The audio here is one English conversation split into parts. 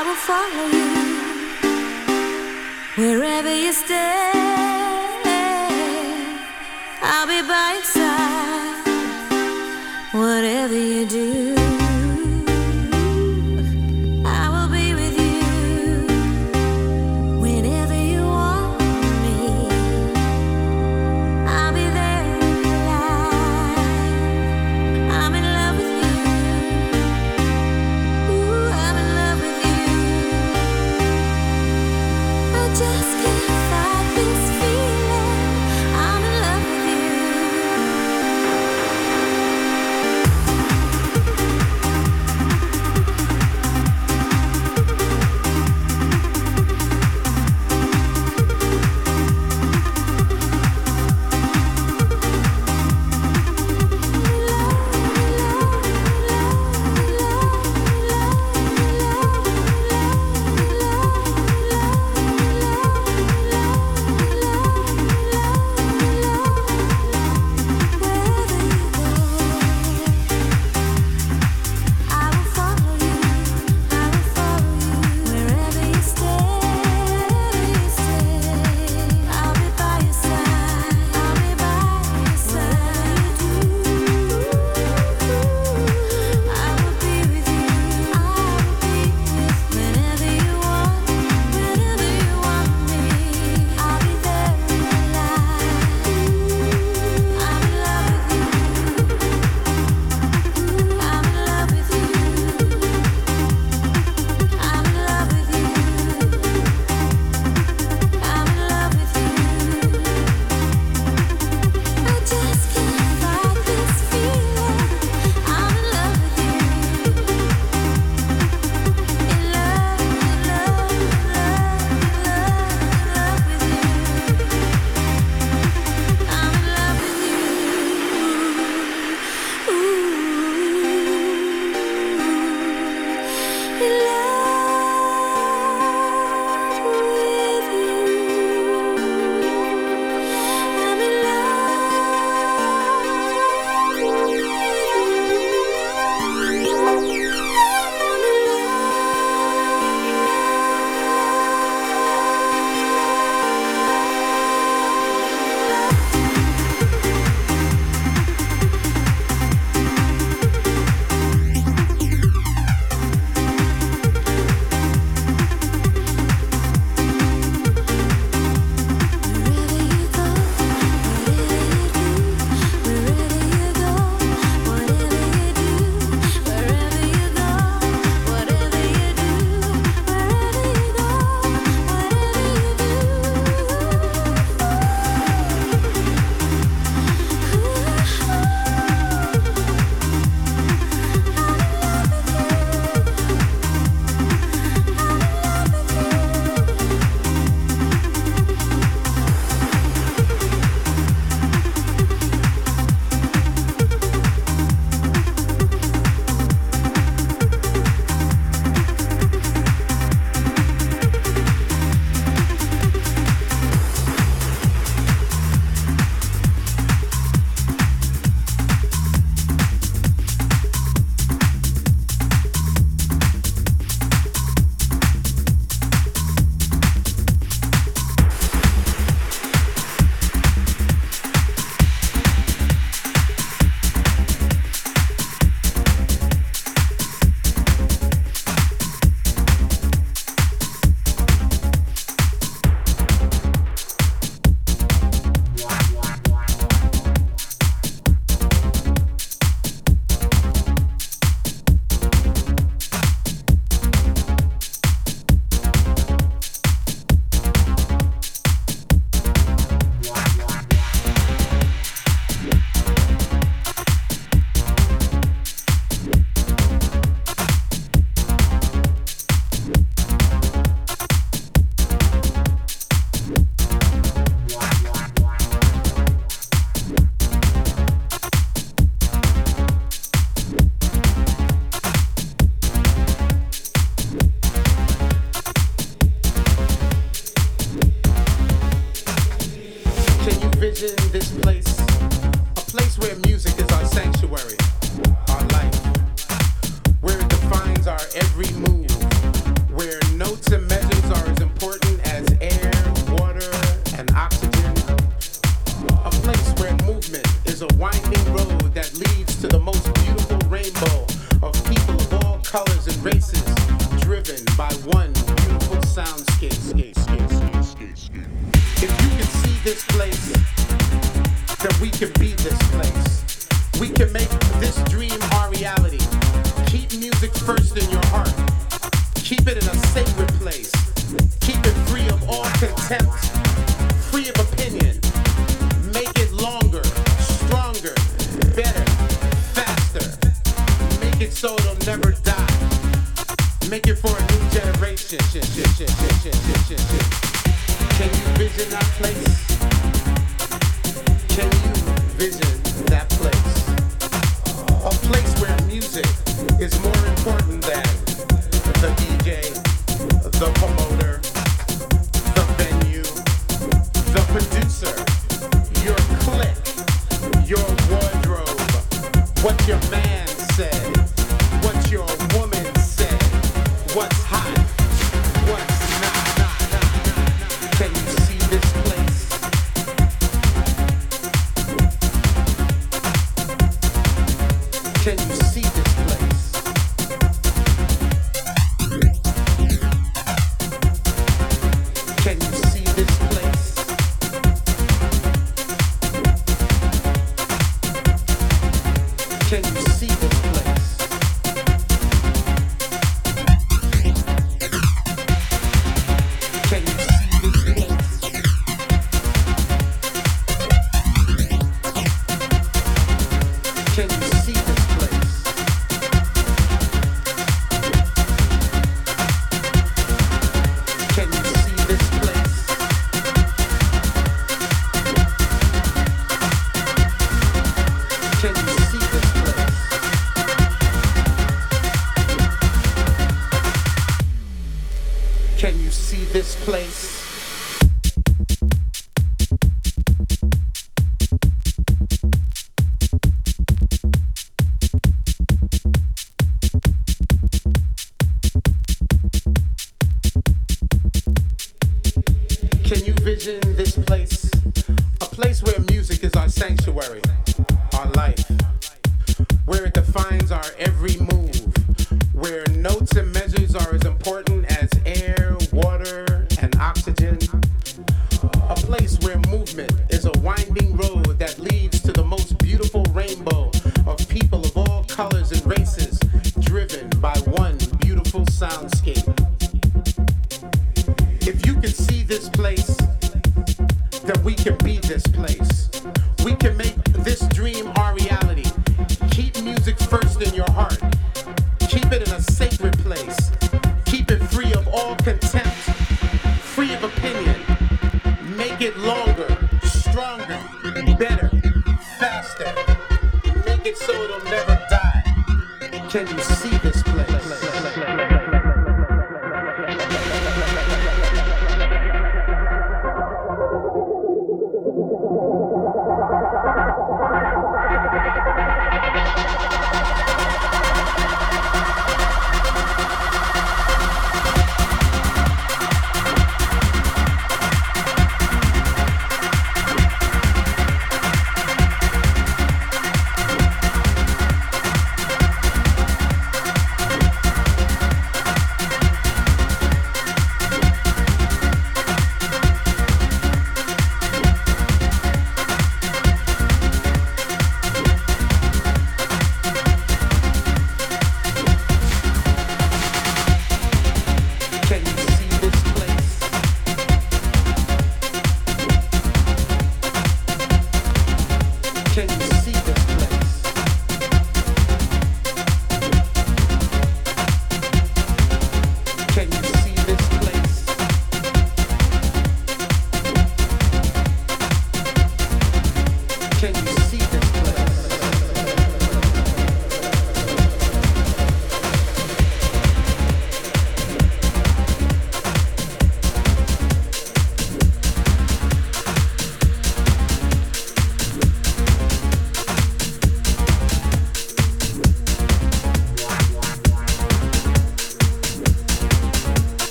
I will follow you wherever you stay.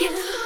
you.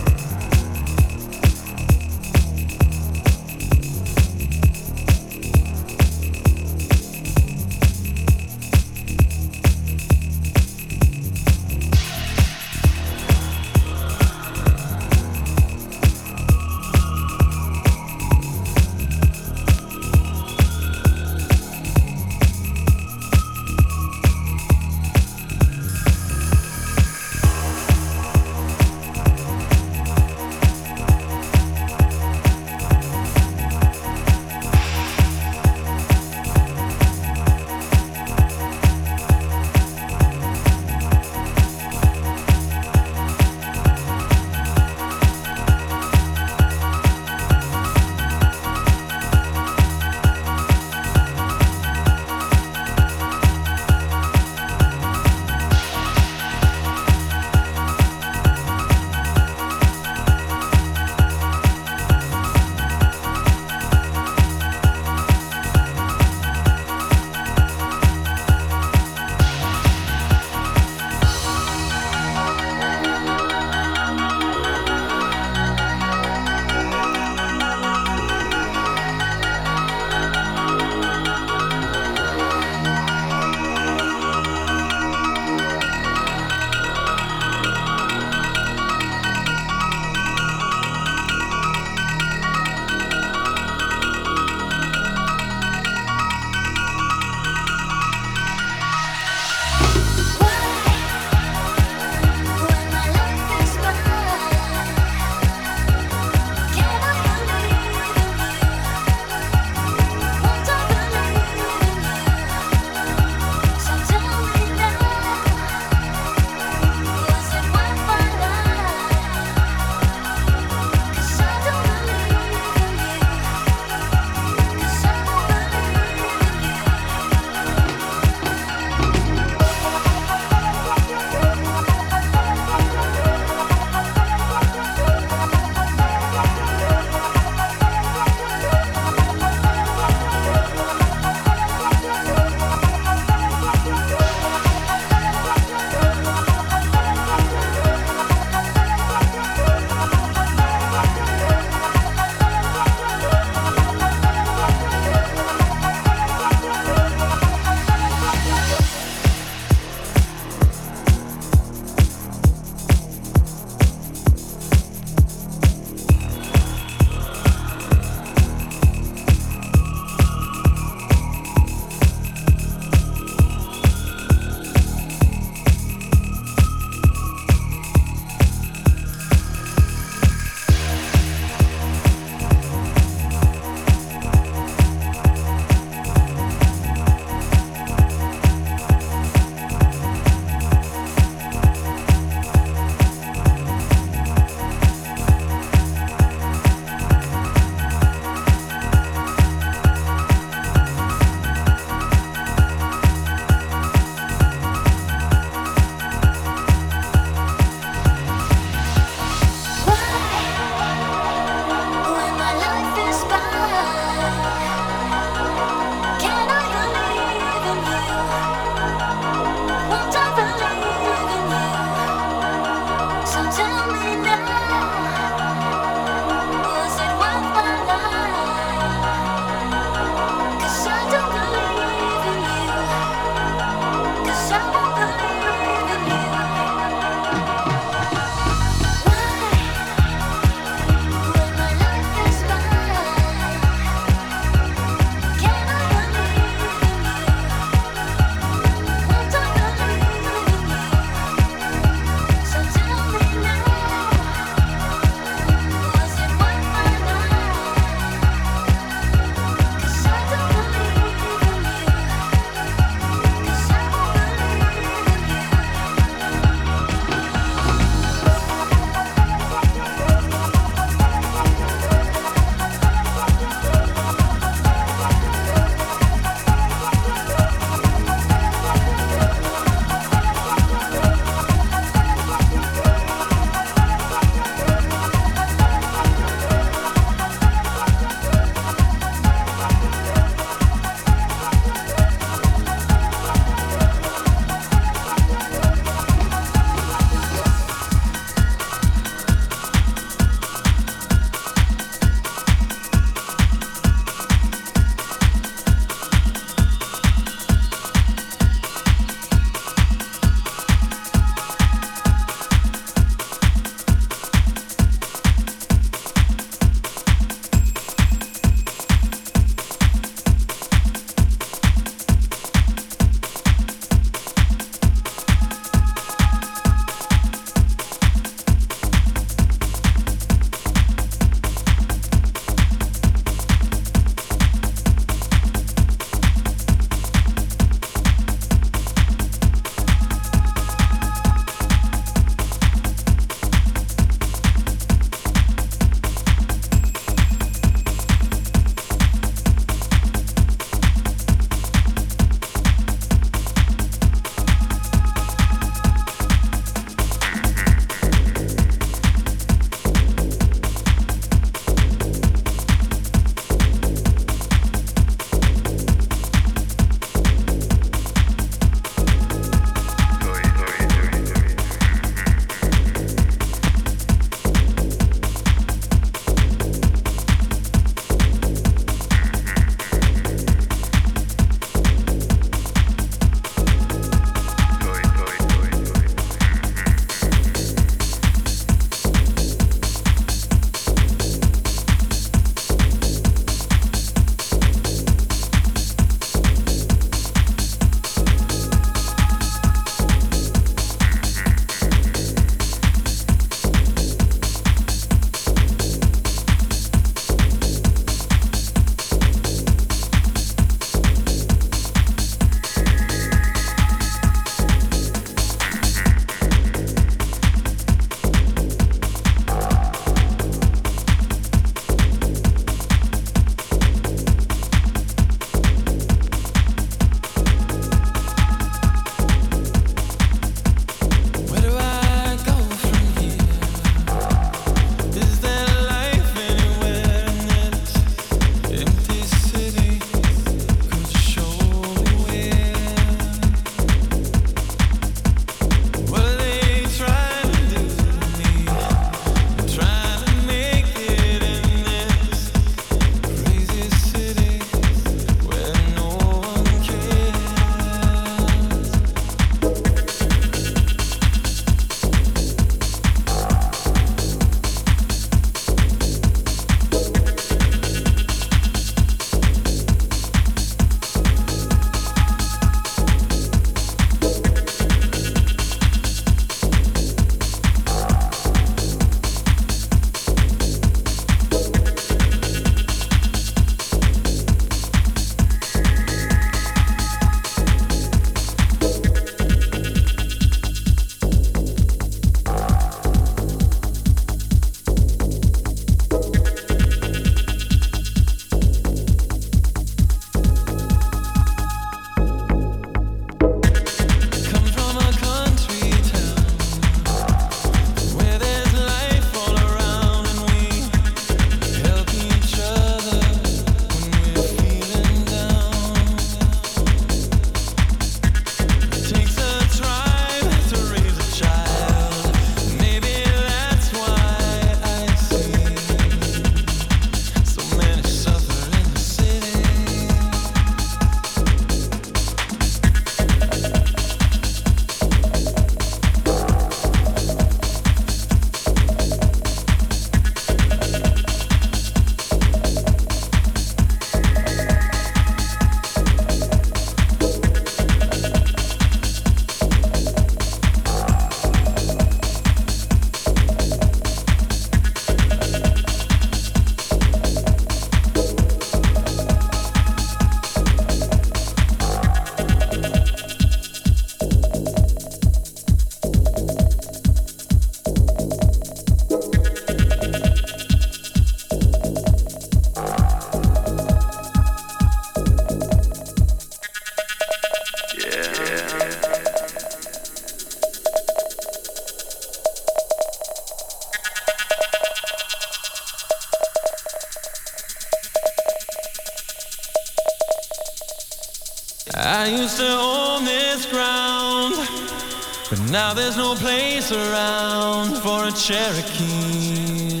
Now there's no place around for a Cherokee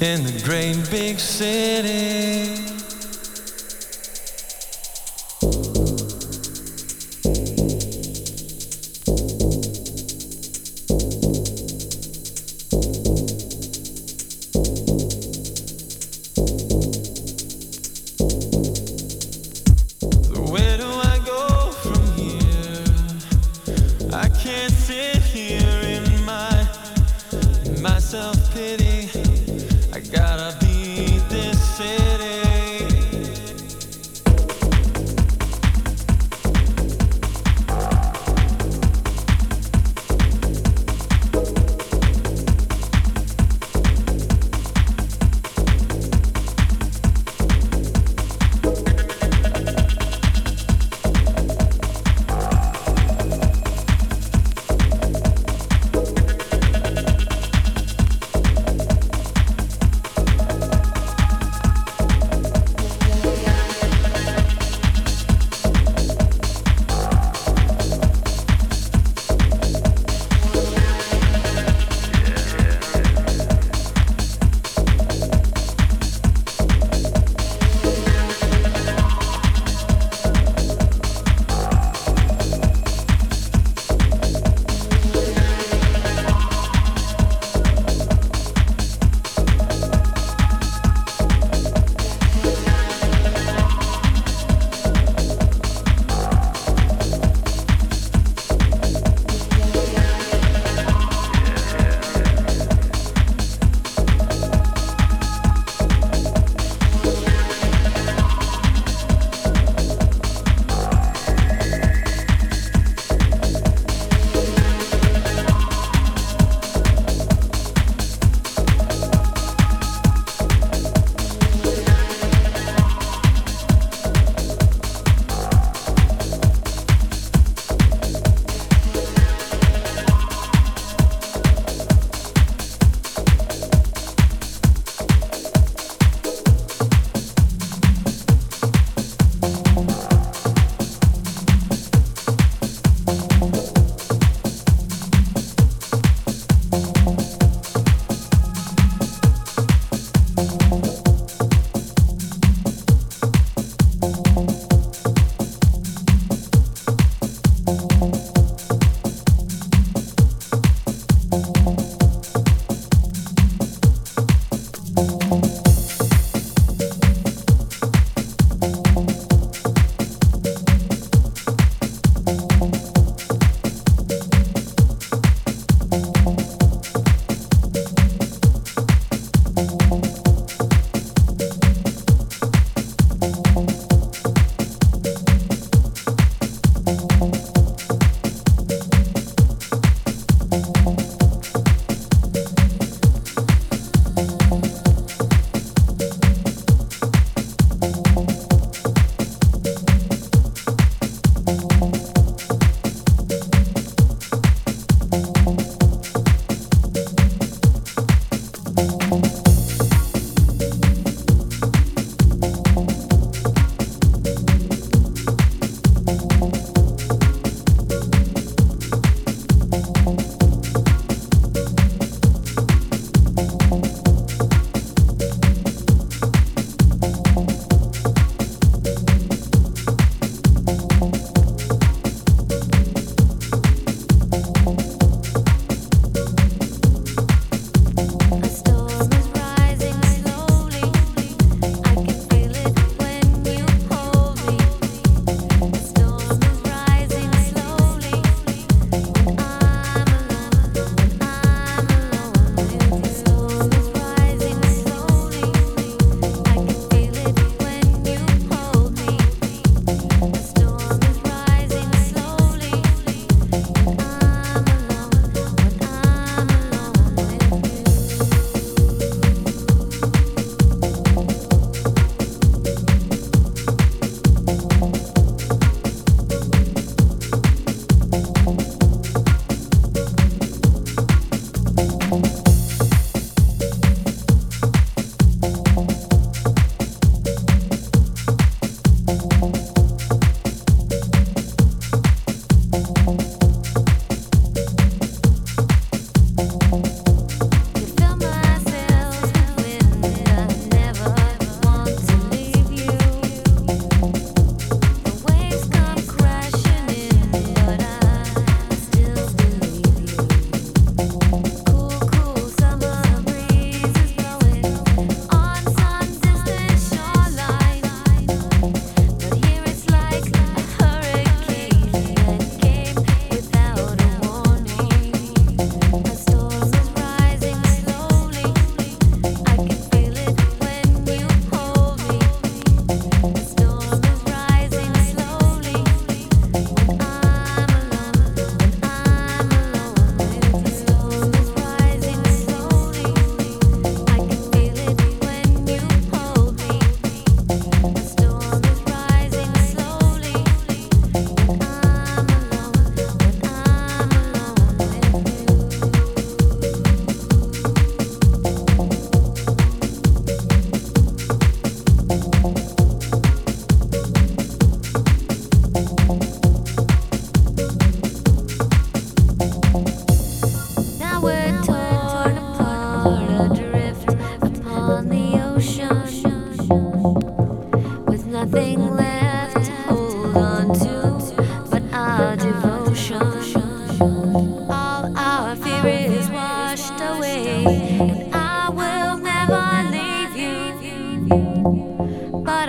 in the great big city.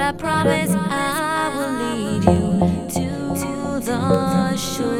I promise I will lead you to the shore.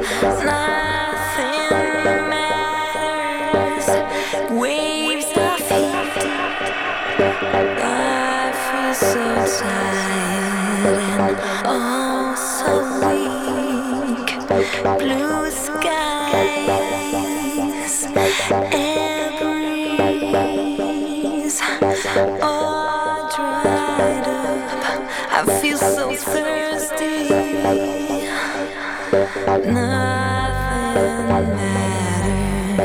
Disease.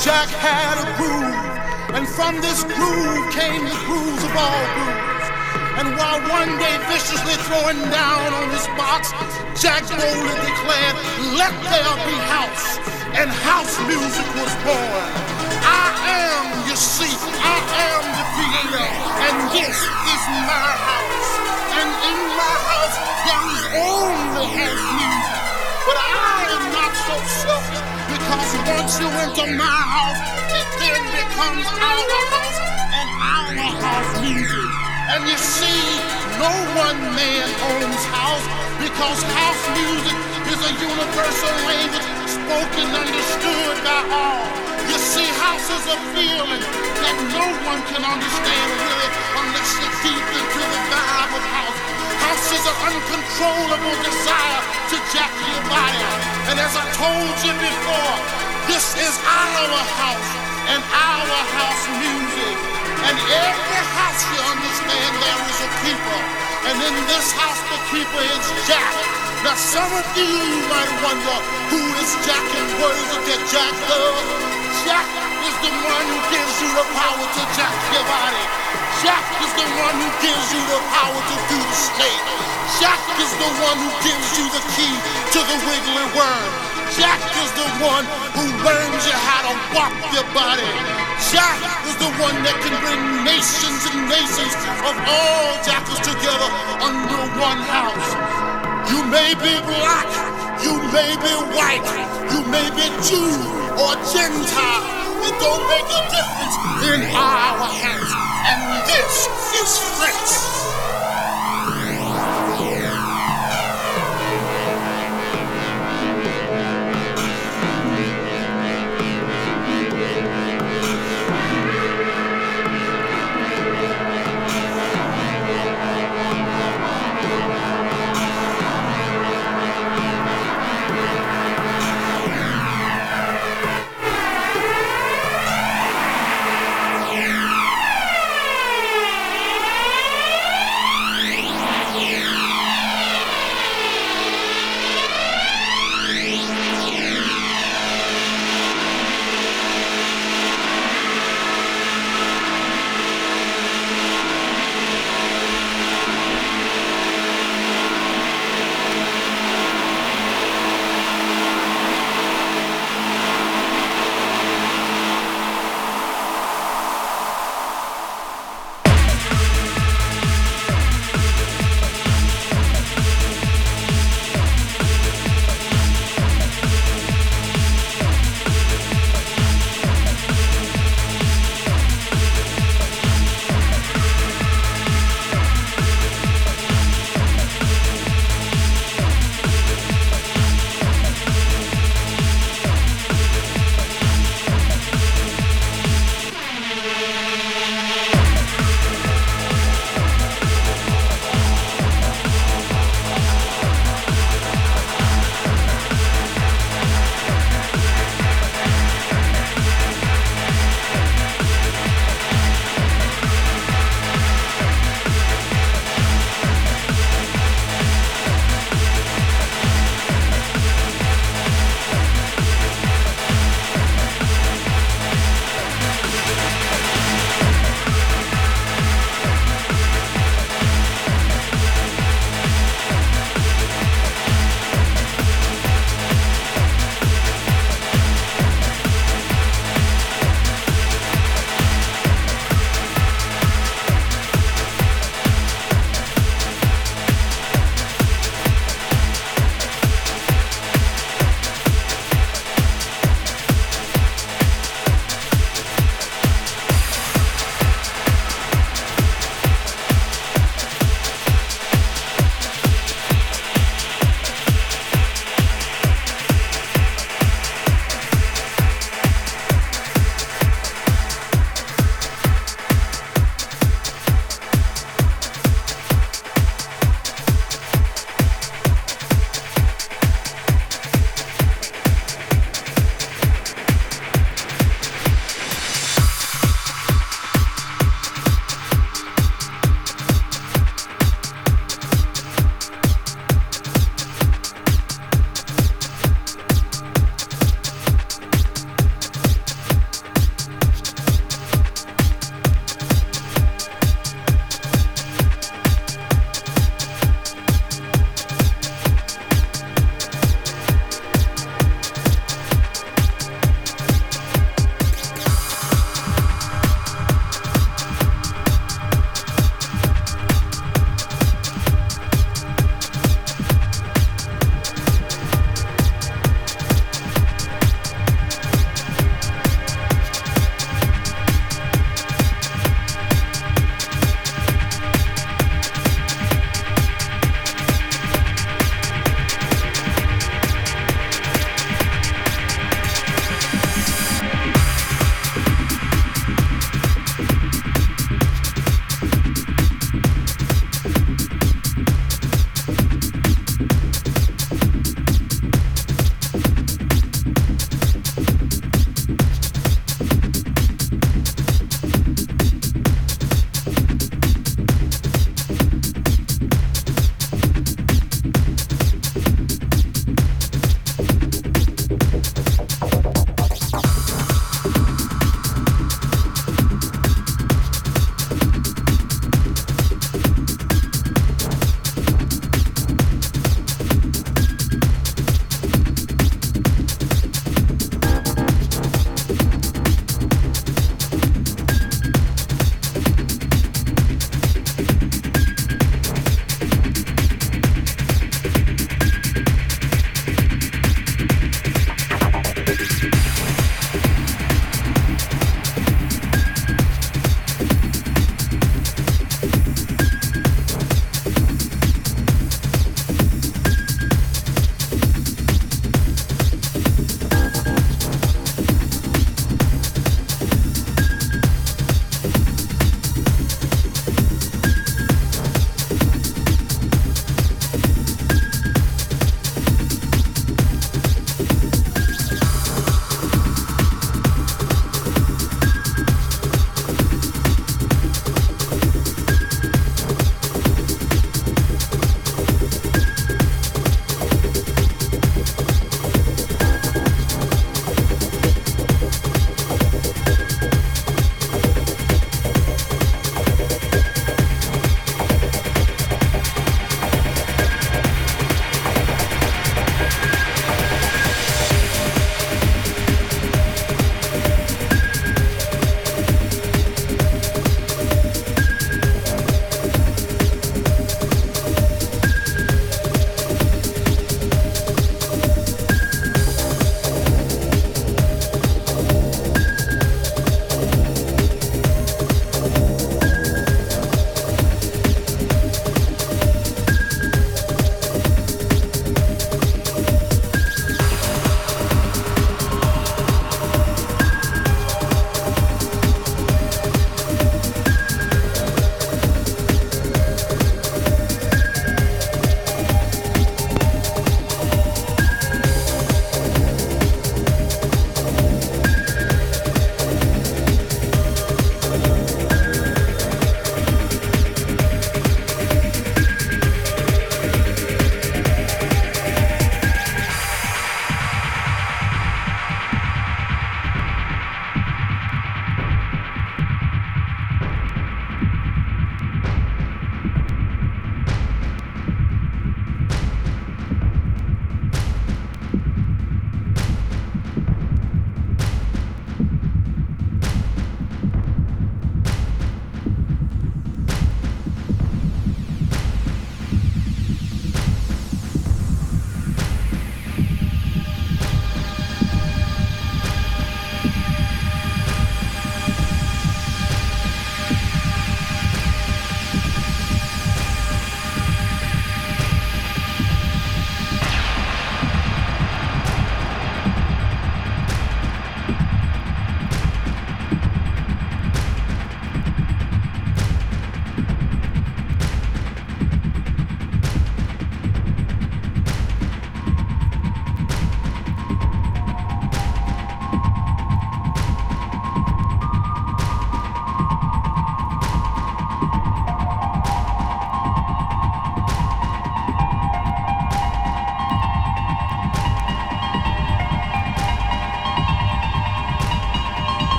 Jack had a groove. And from this groove came the grooves of all grooves. And while one day viciously throwing down on his box, Jack boldly declared, Let there be house. And house music was born. I am, you see, I am the creator, and this is my house. And in my house, there is only house music. But I am not so selfish because once you enter my house, it then becomes our house and our house music. And you see, no one man owns house because house music is a universal language spoken, understood by all. You see, house is a feeling that no one can understand really unless you're deep into the vibe of house. House is an uncontrollable desire to jack your body. And as I told you before, this is our house and our house music. And every house you understand there is a keeper. And in this house the keeper is Jack. Now some of you might wonder who is Jack and what is it that Jack does? Jack is the one who gives you the power to jack your body. Jack is the one who gives you the power to do the snake. Jack is the one who gives you the key to the wiggly worm. Jack is the one who learns you how to walk your body. Jack is the one that can bring nations and nations of all jackals together under one house. You may be black, you may be white, you may be Jew or Gentile. It don't make a difference in our house. And this is Fritz.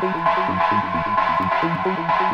Thank you.